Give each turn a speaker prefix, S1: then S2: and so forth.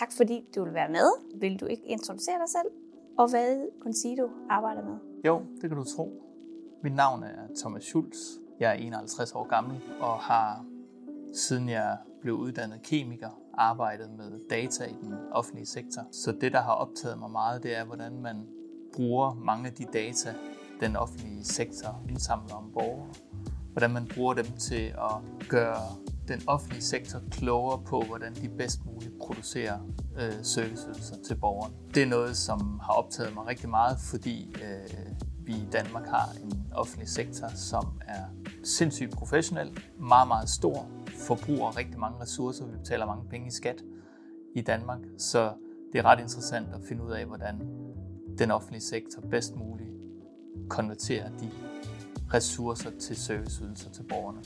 S1: Tak fordi du vil være med. Vil du ikke introducere dig selv? Og hvad Consido arbejder med?
S2: Jo, det kan du tro. Mit navn er Thomas Schulz. Jeg er 51 år gammel og har, siden jeg blev uddannet kemiker, arbejdet med data i den offentlige sektor. Så det, der har optaget mig meget, det er, hvordan man bruger mange af de data, den offentlige sektor indsamler om borgere. Hvordan man bruger dem til at gøre den offentlige sektor klogere på, hvordan de bedst muligt producerer øh, serviceydelser til borgerne. Det er noget, som har optaget mig rigtig meget, fordi øh, vi i Danmark har en offentlig sektor, som er sindssygt professionel, meget, meget stor, forbruger rigtig mange ressourcer, vi betaler mange penge i skat i Danmark, så det er ret interessant at finde ud af, hvordan den offentlige sektor bedst muligt konverterer de ressourcer til serviceydelser til borgerne.